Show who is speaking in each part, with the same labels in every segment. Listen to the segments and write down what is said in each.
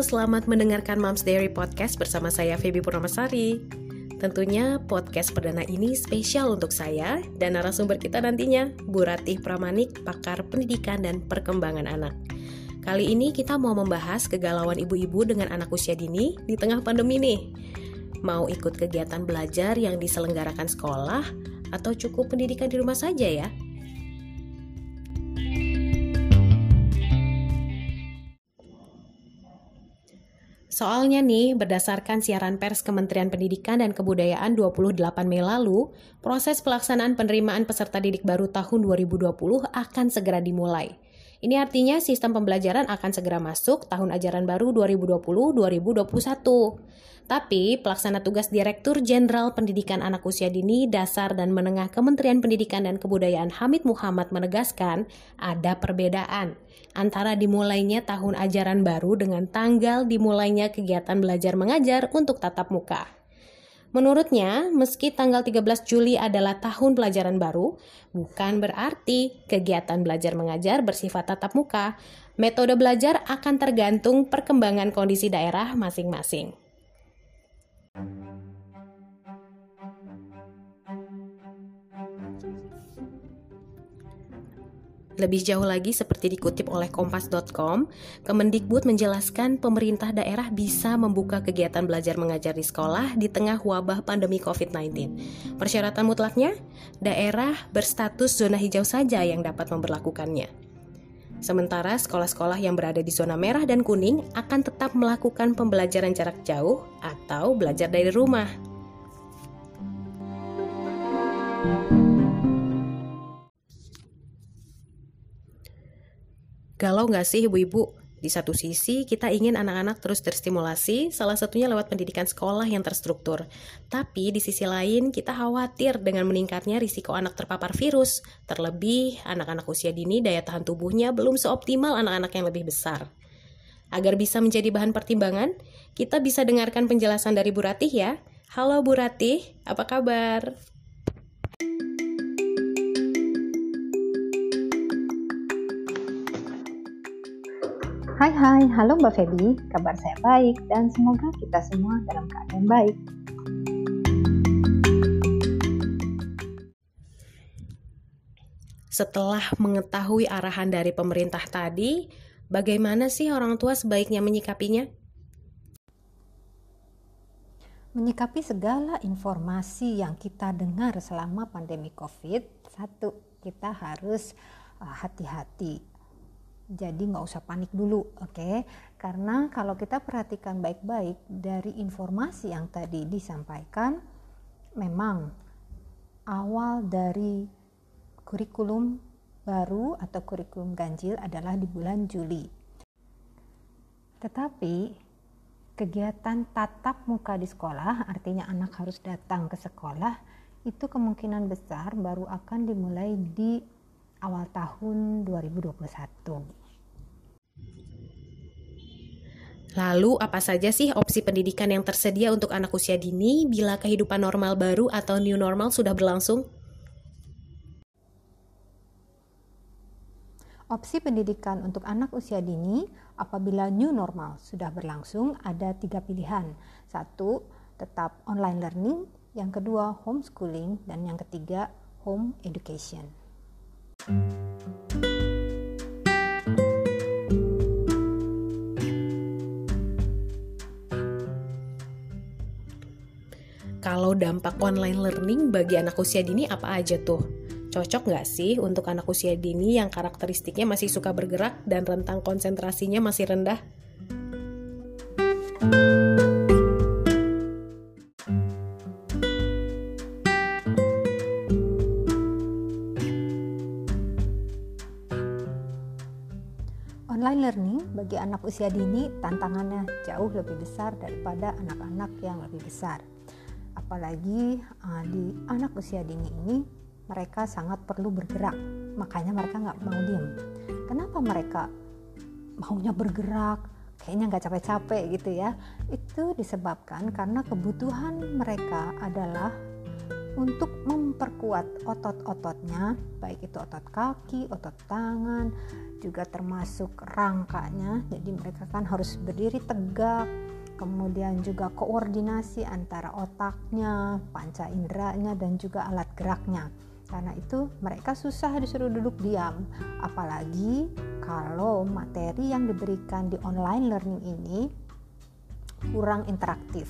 Speaker 1: Selamat mendengarkan Moms Diary Podcast bersama saya Feby Purnamasari. Tentunya podcast perdana ini spesial untuk saya dan narasumber kita nantinya, Bu Ratih Pramanik, pakar pendidikan dan perkembangan anak. Kali ini kita mau membahas kegalauan ibu-ibu dengan anak usia dini di tengah pandemi nih. Mau ikut kegiatan belajar yang diselenggarakan sekolah atau cukup pendidikan di rumah saja ya? Soalnya nih, berdasarkan siaran pers Kementerian Pendidikan dan Kebudayaan 28 Mei lalu, proses pelaksanaan penerimaan peserta didik baru tahun 2020 akan segera dimulai. Ini artinya sistem pembelajaran akan segera masuk tahun ajaran baru 2020-2021. Tapi, pelaksana tugas Direktur Jenderal Pendidikan Anak Usia Dini, Dasar dan Menengah Kementerian Pendidikan dan Kebudayaan Hamid Muhammad menegaskan ada perbedaan antara dimulainya tahun ajaran baru dengan tanggal dimulainya kegiatan belajar mengajar untuk tatap muka. Menurutnya, meski tanggal 13 Juli adalah tahun pelajaran baru, bukan berarti kegiatan belajar mengajar bersifat tatap muka. Metode belajar akan tergantung perkembangan kondisi daerah masing-masing. Lebih jauh lagi seperti dikutip oleh kompas.com, Kemendikbud menjelaskan pemerintah daerah bisa membuka kegiatan belajar mengajar di sekolah di tengah wabah pandemi COVID-19. Persyaratan mutlaknya, daerah berstatus zona hijau saja yang dapat memperlakukannya. Sementara sekolah-sekolah yang berada di zona merah dan kuning akan tetap melakukan pembelajaran jarak jauh atau belajar dari rumah. Galau nggak sih ibu-ibu? Di satu sisi, kita ingin anak-anak terus terstimulasi, salah satunya lewat pendidikan sekolah yang terstruktur. Tapi di sisi lain, kita khawatir dengan meningkatnya risiko anak terpapar virus. Terlebih, anak-anak usia dini daya tahan tubuhnya belum seoptimal anak-anak yang lebih besar. Agar bisa menjadi bahan pertimbangan, kita bisa dengarkan penjelasan dari Bu Ratih ya. Halo Bu Ratih, apa kabar?
Speaker 2: Hai hai, halo Mbak Feby, kabar saya baik dan semoga kita semua dalam keadaan baik.
Speaker 1: Setelah mengetahui arahan dari pemerintah tadi, bagaimana sih orang tua sebaiknya menyikapinya?
Speaker 2: Menyikapi segala informasi yang kita dengar selama pandemi COVID, satu, kita harus uh, hati-hati jadi nggak usah panik dulu, oke? Okay? Karena kalau kita perhatikan baik-baik dari informasi yang tadi disampaikan, memang awal dari kurikulum baru atau kurikulum ganjil adalah di bulan Juli. Tetapi kegiatan tatap muka di sekolah, artinya anak harus datang ke sekolah, itu kemungkinan besar baru akan dimulai di awal tahun 2021.
Speaker 1: Lalu, apa saja sih opsi pendidikan yang tersedia untuk anak usia dini bila kehidupan normal baru atau new normal sudah berlangsung?
Speaker 2: Opsi pendidikan untuk anak usia dini apabila new normal sudah berlangsung ada tiga pilihan. Satu, tetap online learning. Yang kedua, homeschooling. Dan yang ketiga, home education.
Speaker 1: Kalau dampak online learning bagi anak usia dini apa aja tuh? Cocok nggak sih untuk anak usia dini yang karakteristiknya masih suka bergerak dan rentang konsentrasinya masih rendah?
Speaker 2: Online learning bagi anak usia dini tantangannya jauh lebih besar daripada anak-anak yang lebih besar apalagi uh, di anak usia dini ini mereka sangat perlu bergerak. Makanya mereka nggak mau diem. Kenapa mereka maunya bergerak? Kayaknya nggak capek-capek gitu ya. Itu disebabkan karena kebutuhan mereka adalah untuk memperkuat otot-ototnya baik itu otot kaki, otot tangan juga termasuk rangkanya. Jadi mereka kan harus berdiri tegak kemudian juga koordinasi antara otaknya, panca inderanya dan juga alat geraknya. Karena itu mereka susah disuruh duduk diam, apalagi kalau materi yang diberikan di online learning ini kurang interaktif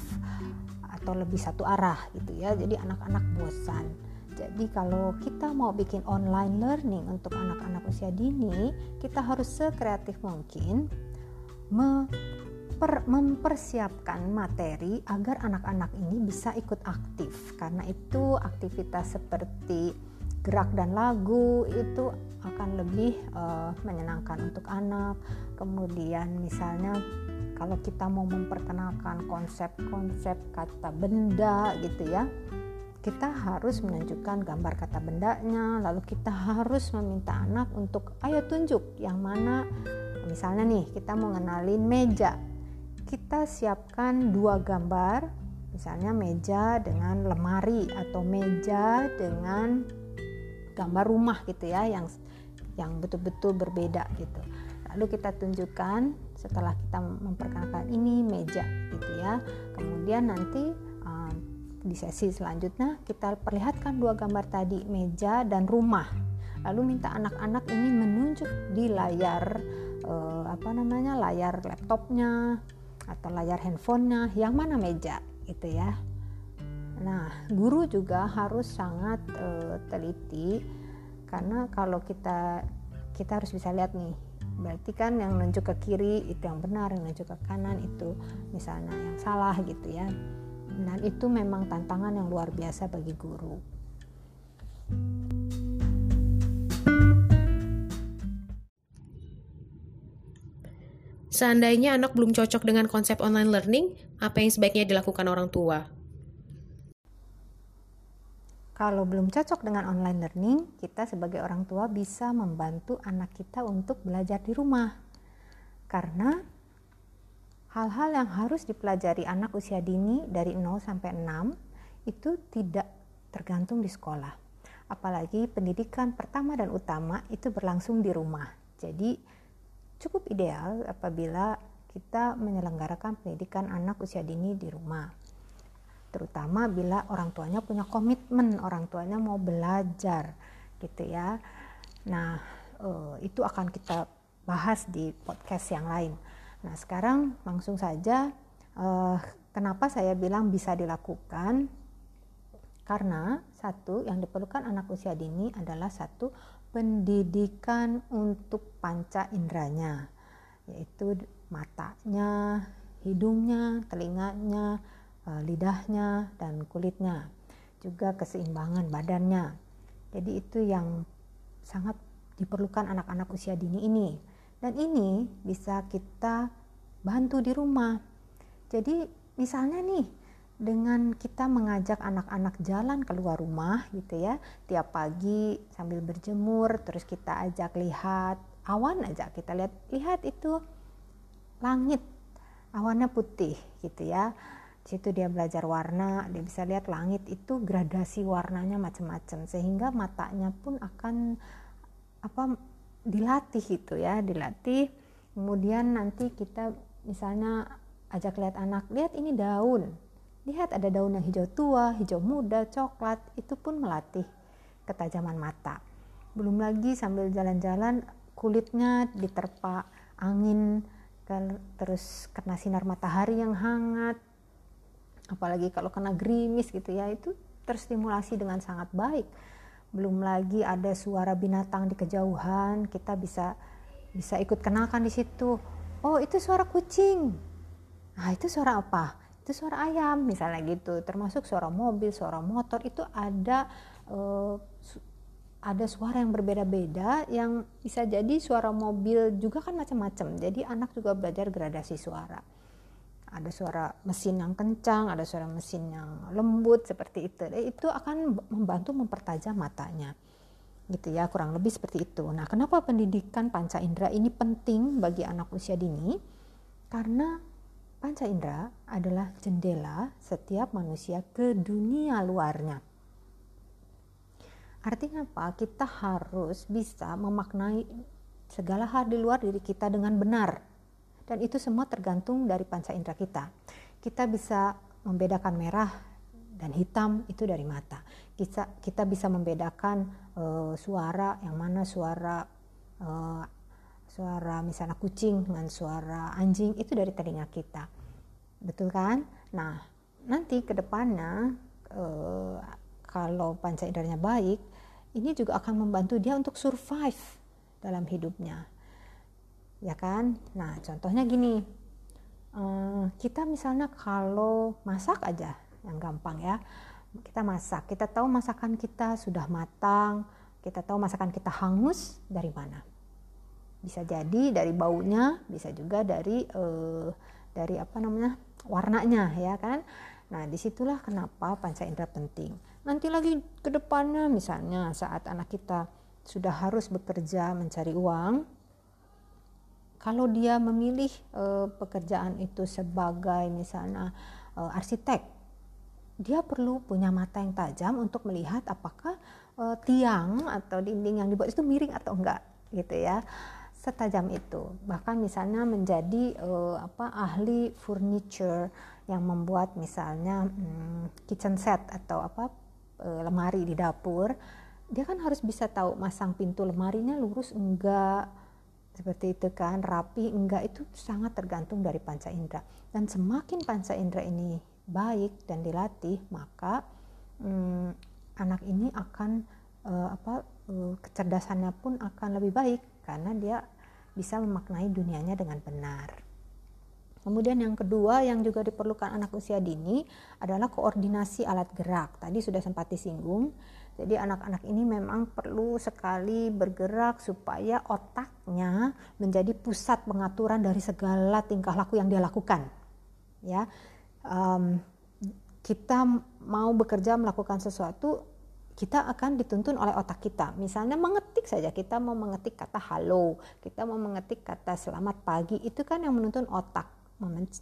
Speaker 2: atau lebih satu arah gitu ya. Jadi anak-anak bosan. Jadi kalau kita mau bikin online learning untuk anak-anak usia dini, kita harus sekreatif mungkin memper, mempersiapkan materi agar anak-anak ini bisa ikut aktif. Karena itu aktivitas seperti gerak dan lagu itu akan lebih uh, menyenangkan untuk anak. Kemudian misalnya kalau kita mau memperkenalkan konsep-konsep kata benda gitu ya kita harus menunjukkan gambar kata bendanya lalu kita harus meminta anak untuk ayo tunjuk yang mana misalnya nih kita mau ngenalin meja kita siapkan dua gambar misalnya meja dengan lemari atau meja dengan gambar rumah gitu ya yang yang betul-betul berbeda gitu lalu kita tunjukkan setelah kita memperkenalkan ini meja gitu ya kemudian nanti di sesi selanjutnya kita perlihatkan dua gambar tadi, meja dan rumah. Lalu minta anak-anak ini menunjuk di layar eh, apa namanya? layar laptopnya atau layar handphonenya yang mana meja gitu ya. Nah, guru juga harus sangat eh, teliti karena kalau kita kita harus bisa lihat nih berarti kan yang nunjuk ke kiri itu yang benar yang nunjuk ke kanan itu misalnya yang salah gitu ya dan itu memang tantangan yang luar biasa bagi guru.
Speaker 1: Seandainya anak belum cocok dengan konsep online learning, apa yang sebaiknya dilakukan orang tua?
Speaker 2: Kalau belum cocok dengan online learning, kita sebagai orang tua bisa membantu anak kita untuk belajar di rumah. Karena hal-hal yang harus dipelajari anak usia dini dari 0 sampai 6 itu tidak tergantung di sekolah. Apalagi pendidikan pertama dan utama itu berlangsung di rumah. Jadi cukup ideal apabila kita menyelenggarakan pendidikan anak usia dini di rumah. Terutama bila orang tuanya punya komitmen, orang tuanya mau belajar gitu ya. Nah, eh, itu akan kita bahas di podcast yang lain Nah sekarang langsung saja uh, kenapa saya bilang bisa dilakukan karena satu yang diperlukan anak usia dini adalah satu pendidikan untuk panca inderanya yaitu matanya, hidungnya, telinganya, uh, lidahnya dan kulitnya juga keseimbangan badannya. Jadi itu yang sangat diperlukan anak-anak usia dini ini. Dan ini bisa kita bantu di rumah. Jadi misalnya nih dengan kita mengajak anak-anak jalan keluar rumah gitu ya. Tiap pagi sambil berjemur terus kita ajak lihat awan aja kita lihat. Lihat itu langit awannya putih gitu ya. Situ dia belajar warna dia bisa lihat langit itu gradasi warnanya macam-macam sehingga matanya pun akan apa dilatih gitu ya dilatih. Kemudian nanti kita misalnya ajak lihat anak lihat ini daun lihat ada daun yang hijau tua hijau muda coklat itu pun melatih ketajaman mata. Belum lagi sambil jalan-jalan kulitnya diterpa angin terus kena sinar matahari yang hangat. Apalagi kalau kena gerimis gitu ya itu terstimulasi dengan sangat baik. Belum lagi ada suara binatang di kejauhan kita bisa bisa ikut kenalkan di situ. Oh itu suara kucing. Nah itu suara apa itu suara ayam misalnya gitu termasuk suara mobil suara motor itu ada uh, ada suara yang berbeda-beda yang bisa jadi suara mobil juga kan macam-macam jadi anak juga belajar gradasi suara ada suara mesin yang kencang, ada suara mesin yang lembut seperti itu. Itu akan membantu mempertajam matanya. Gitu ya, kurang lebih seperti itu. Nah, kenapa pendidikan panca indera ini penting bagi anak usia dini? Karena panca indera adalah jendela setiap manusia ke dunia luarnya. Artinya apa? Kita harus bisa memaknai segala hal di luar diri kita dengan benar. Dan itu semua tergantung dari panca indera kita. Kita bisa membedakan merah dan hitam itu dari mata. Kita kita bisa membedakan uh, suara yang mana suara uh, suara misalnya kucing dengan suara anjing itu dari telinga kita. Betul kan? Nah, nanti ke depannya uh, kalau panca inderanya baik, ini juga akan membantu dia untuk survive dalam hidupnya. Ya kan? Nah, contohnya gini. Uh, kita misalnya kalau masak aja yang gampang ya. Kita masak, kita tahu masakan kita sudah matang, kita tahu masakan kita hangus dari mana. Bisa jadi dari baunya, bisa juga dari uh, dari apa namanya warnanya ya kan. Nah di situlah kenapa panca indera penting. Nanti lagi ke depannya misalnya saat anak kita sudah harus bekerja mencari uang, kalau dia memilih uh, pekerjaan itu sebagai misalnya uh, arsitek dia perlu punya mata yang tajam untuk melihat apakah uh, tiang atau dinding yang dibuat itu miring atau enggak gitu ya setajam itu. Bahkan misalnya menjadi uh, apa ahli furniture yang membuat misalnya um, kitchen set atau apa uh, lemari di dapur dia kan harus bisa tahu masang pintu lemarinya lurus enggak seperti itu kan rapi enggak itu sangat tergantung dari panca indera. Dan semakin panca indera ini baik dan dilatih maka hmm, anak ini akan uh, apa kecerdasannya pun akan lebih baik karena dia bisa memaknai dunianya dengan benar. Kemudian yang kedua yang juga diperlukan anak usia dini adalah koordinasi alat gerak. Tadi sudah sempat disinggung. Jadi anak-anak ini memang perlu sekali bergerak supaya otaknya menjadi pusat pengaturan dari segala tingkah laku yang dia lakukan. Ya um, kita mau bekerja melakukan sesuatu kita akan dituntun oleh otak kita. Misalnya mengetik saja, kita mau mengetik kata halo, kita mau mengetik kata selamat pagi, itu kan yang menuntun otak.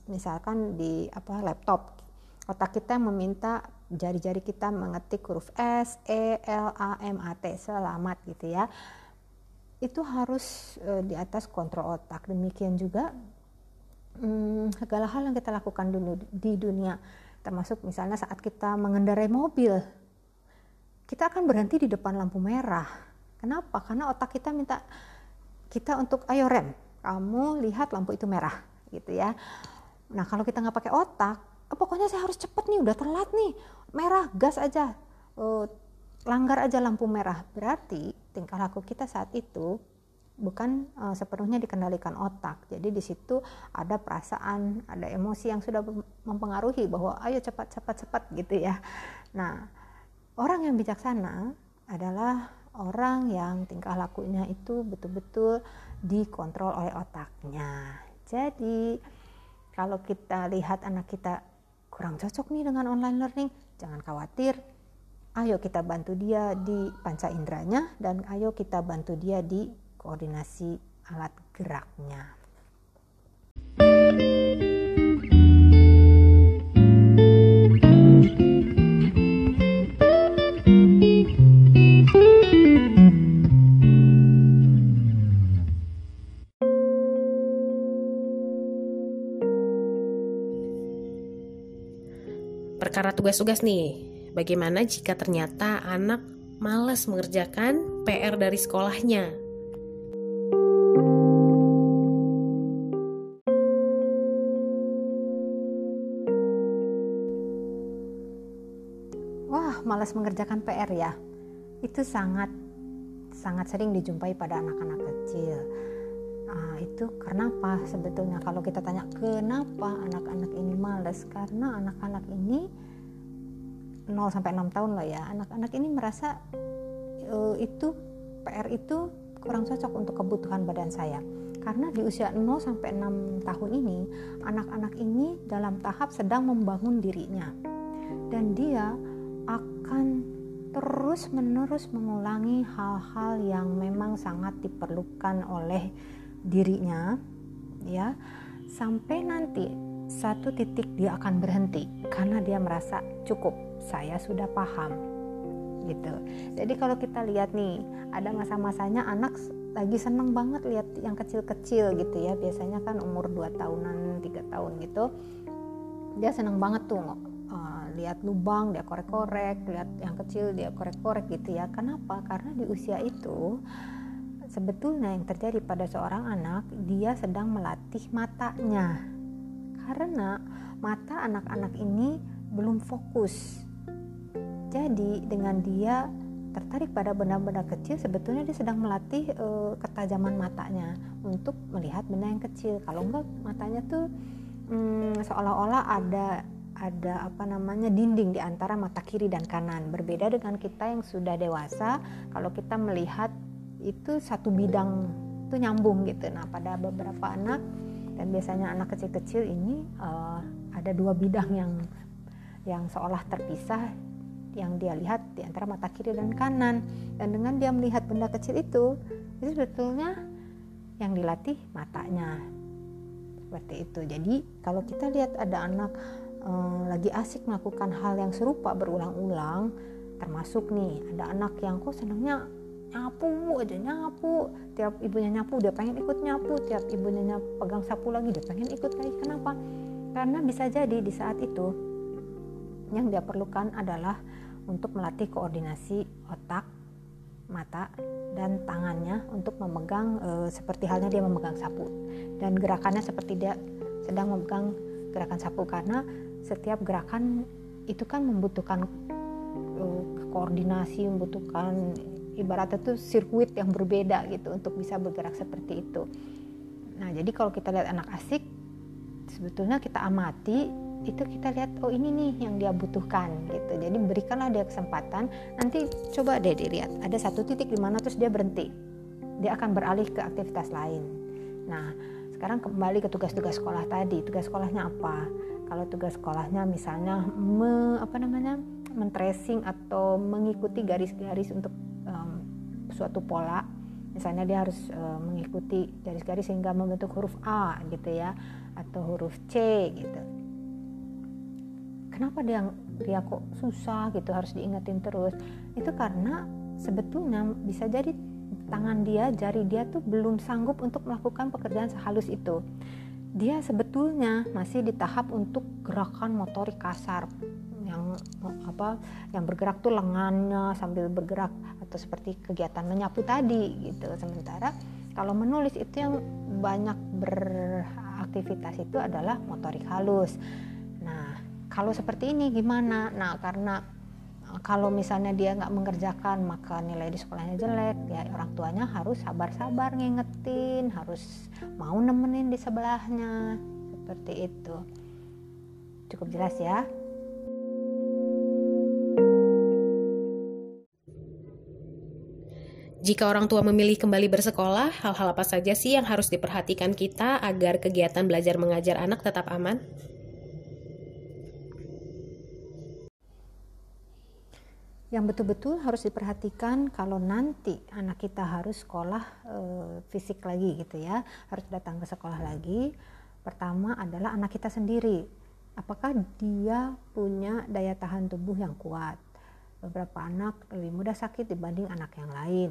Speaker 2: Misalkan di apa laptop, otak kita meminta jari-jari kita mengetik huruf S, E, L, A, M, A, T, selamat gitu ya. Itu harus e, di atas kontrol otak. Demikian juga hmm, segala hal yang kita lakukan di dunia termasuk misalnya saat kita mengendarai mobil kita akan berhenti di depan lampu merah. Kenapa? Karena otak kita minta kita untuk ayo rem kamu lihat lampu itu merah gitu ya. Nah kalau kita nggak pakai otak oh, pokoknya saya harus cepet nih udah telat nih. Merah gas aja. Uh, langgar aja lampu merah. Berarti tingkah laku kita saat itu bukan uh, sepenuhnya dikendalikan otak. Jadi di situ ada perasaan, ada emosi yang sudah mempengaruhi bahwa ayo cepat cepat cepat gitu ya. Nah, orang yang bijaksana adalah orang yang tingkah lakunya itu betul-betul dikontrol oleh otaknya. Jadi kalau kita lihat anak kita kurang cocok nih dengan online learning, jangan khawatir. Ayo kita bantu dia di panca inderanya dan ayo kita bantu dia di koordinasi alat geraknya.
Speaker 1: Tugas-tugas nih, bagaimana jika ternyata anak malas mengerjakan PR dari sekolahnya?
Speaker 2: Malas mengerjakan PR ya? Itu sangat sangat sering dijumpai pada anak-anak kecil. Nah, itu kenapa sebetulnya? Kalau kita tanya kenapa anak-anak ini malas karena anak-anak ini 0 sampai 6 tahun lah ya. Anak-anak ini merasa uh, itu PR itu kurang cocok untuk kebutuhan badan saya. Karena di usia 0 sampai 6 tahun ini anak-anak ini dalam tahap sedang membangun dirinya. Dan dia akan terus-menerus mengulangi hal-hal yang memang sangat diperlukan oleh dirinya ya. Sampai nanti satu titik dia akan berhenti karena dia merasa cukup saya sudah paham gitu. Jadi kalau kita lihat nih ada masa-masanya anak lagi seneng banget lihat yang kecil-kecil gitu ya. Biasanya kan umur 2 tahunan tiga tahun gitu dia seneng banget tuh uh, lihat lubang dia korek-korek lihat yang kecil dia korek-korek gitu ya. Kenapa? Karena di usia itu sebetulnya yang terjadi pada seorang anak dia sedang melatih matanya. Karena mata anak-anak ini belum fokus jadi dengan dia tertarik pada benda-benda kecil sebetulnya dia sedang melatih uh, ketajaman matanya untuk melihat benda yang kecil. Kalau enggak matanya tuh um, seolah-olah ada ada apa namanya dinding di antara mata kiri dan kanan. Berbeda dengan kita yang sudah dewasa kalau kita melihat itu satu bidang itu nyambung gitu. Nah pada beberapa anak dan biasanya anak kecil-kecil ini uh, ada dua bidang yang yang seolah terpisah yang dia lihat di antara mata kiri dan kanan. Dan dengan dia melihat benda kecil itu itu sebetulnya yang dilatih matanya. Seperti itu. Jadi kalau kita lihat ada anak um, lagi asik melakukan hal yang serupa berulang-ulang termasuk nih ada anak yang kok senangnya nyapu aja nyapu. Tiap ibunya nyapu dia pengen ikut nyapu. Tiap ibunya nyapu, pegang sapu lagi dia pengen ikut lagi. Kenapa? Karena bisa jadi di saat itu yang dia perlukan adalah untuk melatih koordinasi otak, mata, dan tangannya untuk memegang e, seperti halnya dia memegang sapu dan gerakannya seperti dia sedang memegang gerakan sapu karena setiap gerakan itu kan membutuhkan e, koordinasi, membutuhkan ibaratnya itu sirkuit yang berbeda gitu untuk bisa bergerak seperti itu. Nah, jadi kalau kita lihat anak asik sebetulnya kita amati itu kita lihat oh ini nih yang dia butuhkan gitu. Jadi berikanlah dia kesempatan. Nanti coba deh dilihat ada satu titik di mana terus dia berhenti. Dia akan beralih ke aktivitas lain. Nah sekarang kembali ke tugas-tugas sekolah tadi. Tugas sekolahnya apa? Kalau tugas sekolahnya misalnya me, apa namanya mentracing atau mengikuti garis-garis untuk um, suatu pola. Misalnya dia harus uh, mengikuti garis-garis sehingga membentuk huruf A gitu ya atau huruf C gitu kenapa dia dia kok susah gitu harus diingetin terus? Itu karena sebetulnya bisa jadi tangan dia jari dia tuh belum sanggup untuk melakukan pekerjaan sehalus itu. Dia sebetulnya masih di tahap untuk gerakan motorik kasar yang apa yang bergerak tuh lengannya sambil bergerak atau seperti kegiatan menyapu tadi gitu. Sementara kalau menulis itu yang banyak beraktivitas itu adalah motorik halus kalau seperti ini gimana? Nah karena eh, kalau misalnya dia nggak mengerjakan maka nilai di sekolahnya jelek. Ya orang tuanya harus sabar-sabar ngingetin harus mau nemenin di sebelahnya. Seperti itu. Cukup jelas ya?
Speaker 1: Jika orang tua memilih kembali bersekolah, hal-hal apa saja sih yang harus diperhatikan kita agar kegiatan belajar mengajar anak tetap aman?
Speaker 2: Yang betul-betul harus diperhatikan kalau nanti anak kita harus sekolah e, fisik lagi gitu ya harus datang ke sekolah lagi. Pertama adalah anak kita sendiri. Apakah dia punya daya tahan tubuh yang kuat? Beberapa anak lebih mudah sakit dibanding anak yang lain.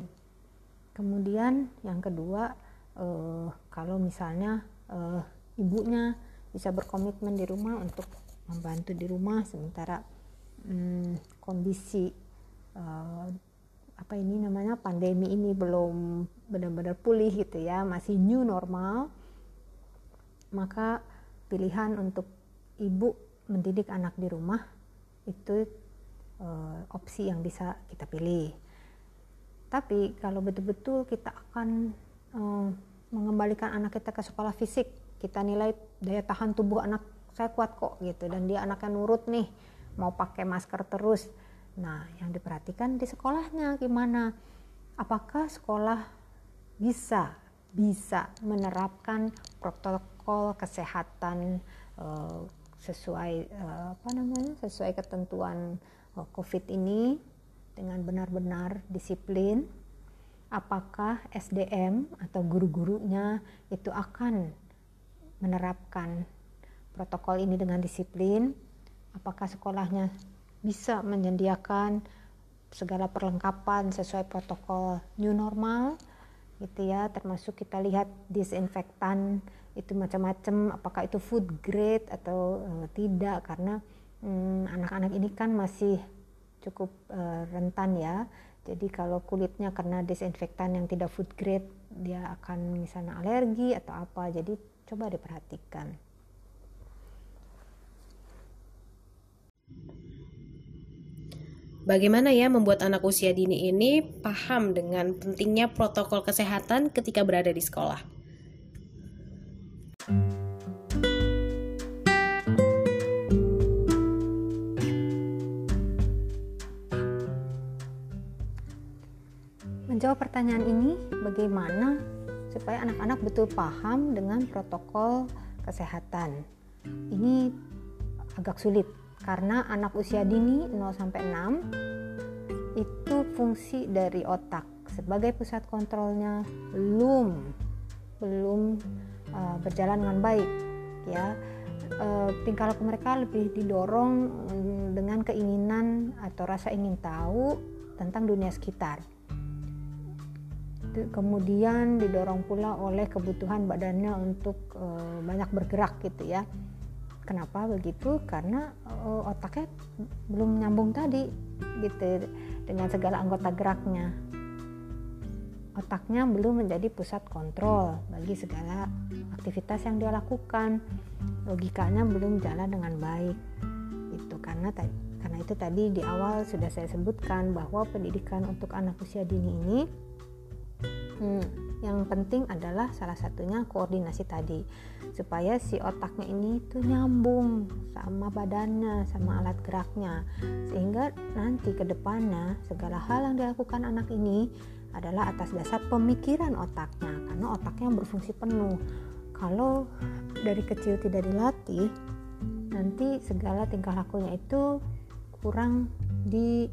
Speaker 2: Kemudian yang kedua e, kalau misalnya e, ibunya bisa berkomitmen di rumah untuk membantu di rumah sementara hmm, kondisi uh, apa ini namanya pandemi ini belum benar-benar pulih gitu ya masih new normal maka pilihan untuk ibu mendidik anak di rumah itu uh, opsi yang bisa kita pilih. Tapi kalau betul-betul kita akan uh, mengembalikan anak kita ke sekolah fisik kita nilai daya tahan tubuh anak saya kuat kok gitu dan dia anaknya nurut nih mau pakai masker terus Nah, yang diperhatikan di sekolahnya gimana? Apakah sekolah bisa bisa menerapkan protokol kesehatan uh, sesuai uh, apa namanya? sesuai ketentuan uh, Covid ini dengan benar-benar disiplin? Apakah SDM atau guru-gurunya itu akan menerapkan protokol ini dengan disiplin? Apakah sekolahnya bisa menyediakan segala perlengkapan sesuai protokol new normal gitu ya. Termasuk kita lihat disinfektan itu macam-macam apakah itu food grade atau uh, tidak karena hmm, anak-anak hmm, ini kan masih cukup uh, rentan ya. Jadi kalau kulitnya kena disinfektan yang tidak food grade dia akan misalnya alergi atau apa. Jadi coba diperhatikan
Speaker 1: Bagaimana ya membuat anak usia dini ini paham dengan pentingnya protokol kesehatan ketika berada di sekolah?
Speaker 2: Menjawab pertanyaan ini, bagaimana supaya anak-anak betul paham dengan protokol kesehatan? Ini agak sulit karena anak usia dini 0 sampai 6 itu fungsi dari otak sebagai pusat kontrolnya. Belum belum uh, berjalan dengan baik ya. Uh, tingkah laku mereka lebih didorong um, dengan keinginan atau rasa ingin tahu tentang dunia sekitar. Kemudian didorong pula oleh kebutuhan badannya untuk uh, banyak bergerak gitu ya Kenapa begitu? Karena uh, otaknya belum nyambung tadi gitu dengan segala anggota geraknya. Otaknya belum menjadi pusat kontrol bagi segala aktivitas yang dia lakukan. Logikanya belum jalan dengan baik. Itu karena karena itu tadi di awal sudah saya sebutkan bahwa pendidikan untuk anak usia dini ini hmm, yang penting adalah salah satunya koordinasi tadi supaya si otaknya ini tuh nyambung sama badannya sama alat geraknya. Sehingga nanti ke depannya segala hal yang dilakukan anak ini adalah atas dasar pemikiran otaknya karena otaknya berfungsi penuh. Kalau dari kecil tidak dilatih nanti segala tingkah lakunya itu kurang di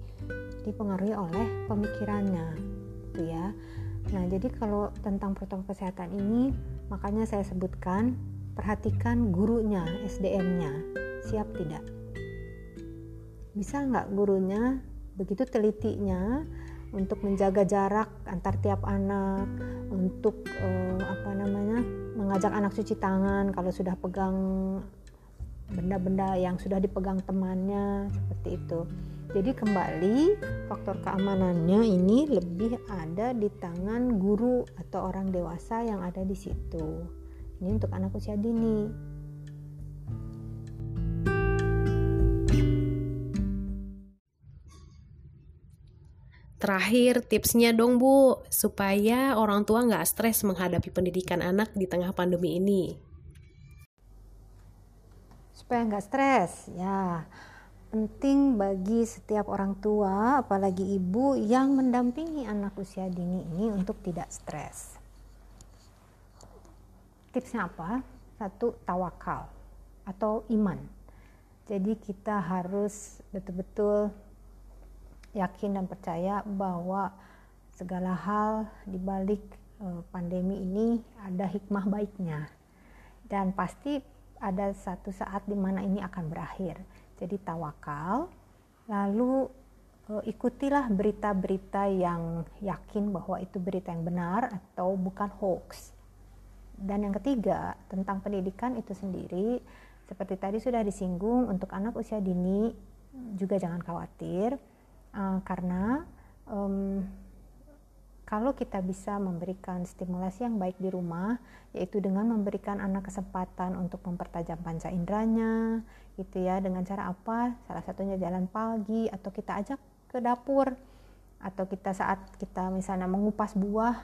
Speaker 2: dipengaruhi oleh pemikirannya gitu ya nah jadi kalau tentang protokol kesehatan ini makanya saya sebutkan perhatikan gurunya, SDM-nya, siap tidak? Bisa nggak gurunya begitu telitinya untuk menjaga jarak antar tiap anak, untuk uh, apa namanya mengajak anak cuci tangan kalau sudah pegang benda-benda yang sudah dipegang temannya seperti itu. Jadi kembali faktor keamanannya ini lebih ada di tangan guru atau orang dewasa yang ada di situ. Ini untuk anak usia dini.
Speaker 1: Terakhir, tipsnya dong Bu, supaya orang tua nggak stres menghadapi pendidikan anak di tengah pandemi ini.
Speaker 2: Supaya nggak stres, ya penting bagi setiap orang tua, apalagi ibu yang mendampingi anak usia dini ini untuk tidak stres tipsnya apa? Satu, tawakal atau iman. Jadi kita harus betul-betul yakin dan percaya bahwa segala hal di balik eh, pandemi ini ada hikmah baiknya. Dan pasti ada satu saat di mana ini akan berakhir. Jadi tawakal, lalu eh, ikutilah berita-berita yang yakin bahwa itu berita yang benar atau bukan hoax. Dan yang ketiga, tentang pendidikan itu sendiri, seperti tadi sudah disinggung, untuk anak usia dini juga jangan khawatir, uh, karena um, kalau kita bisa memberikan stimulasi yang baik di rumah, yaitu dengan memberikan anak kesempatan untuk mempertajam panca inderanya, gitu ya, dengan cara apa? Salah satunya jalan pagi atau kita ajak ke dapur atau kita saat kita misalnya mengupas buah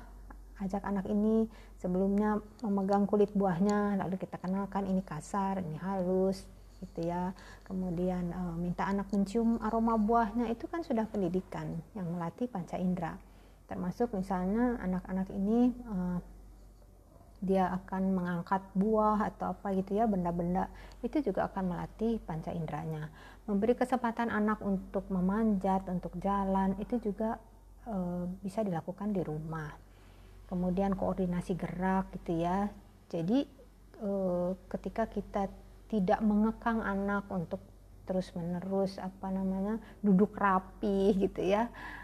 Speaker 2: ajak anak ini sebelumnya memegang kulit buahnya lalu kita kenalkan ini kasar ini halus gitu ya kemudian e, minta anak mencium aroma buahnya itu kan sudah pendidikan yang melatih panca indera termasuk misalnya anak-anak ini e, dia akan mengangkat buah atau apa gitu ya benda-benda itu juga akan melatih panca inderanya. Memberi kesempatan anak untuk memanjat untuk jalan itu juga e, bisa dilakukan di rumah. Kemudian koordinasi gerak gitu ya. Jadi e, ketika kita tidak mengekang anak untuk terus menerus apa namanya duduk rapi gitu ya uh,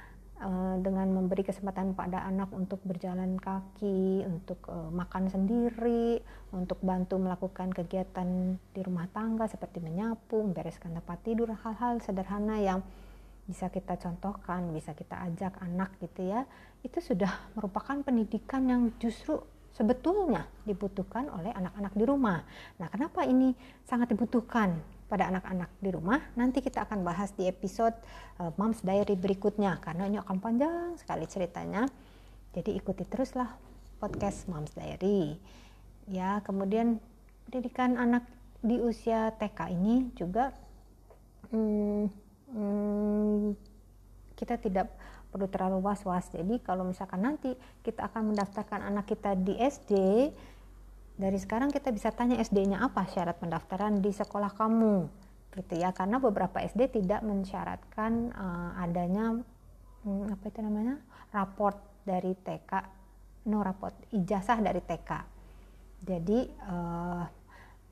Speaker 2: dengan memberi kesempatan pada anak untuk berjalan kaki, untuk uh, makan sendiri, untuk bantu melakukan kegiatan di rumah tangga seperti menyapu, membereskan tempat tidur, hal-hal sederhana yang bisa kita contohkan, bisa kita ajak anak gitu ya, itu sudah merupakan pendidikan yang justru sebetulnya dibutuhkan oleh anak-anak di rumah. Nah, kenapa ini sangat dibutuhkan pada anak-anak di rumah? Nanti kita akan bahas di episode uh, Moms Diary berikutnya karena ini akan panjang sekali ceritanya. Jadi ikuti teruslah podcast Moms Diary. Ya, kemudian pendidikan anak di usia TK ini juga hmm, hmm, kita tidak perlu terlalu was-was. Jadi kalau misalkan nanti kita akan mendaftarkan anak kita di SD, dari sekarang kita bisa tanya SD-nya apa syarat pendaftaran di sekolah kamu, gitu ya. Karena beberapa SD tidak mensyaratkan uh, adanya hmm, apa itu namanya raport dari TK, no raport ijazah dari TK. Jadi uh,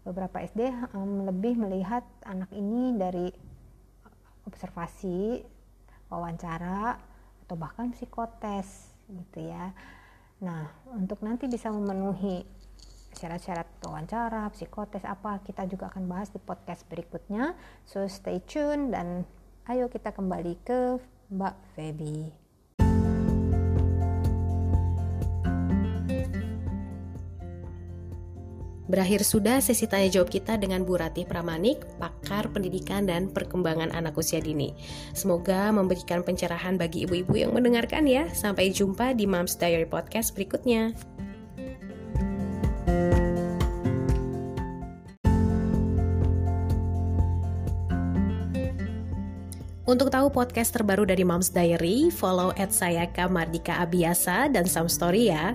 Speaker 2: beberapa SD um, lebih melihat anak ini dari observasi, wawancara, atau bahkan psikotes gitu ya. Nah, untuk nanti bisa memenuhi syarat-syarat wawancara, psikotes apa, kita juga akan bahas di podcast berikutnya. So stay tune dan ayo kita kembali ke Mbak Feby.
Speaker 1: Berakhir sudah sesi tanya jawab kita dengan Bu Ratih Pramanik, pakar pendidikan dan perkembangan anak usia dini. Semoga memberikan pencerahan bagi ibu-ibu yang mendengarkan ya. Sampai jumpa di Moms Diary Podcast berikutnya. Untuk tahu podcast terbaru dari Moms Diary, follow at saya Kamardika Abiasa dan Some Story ya.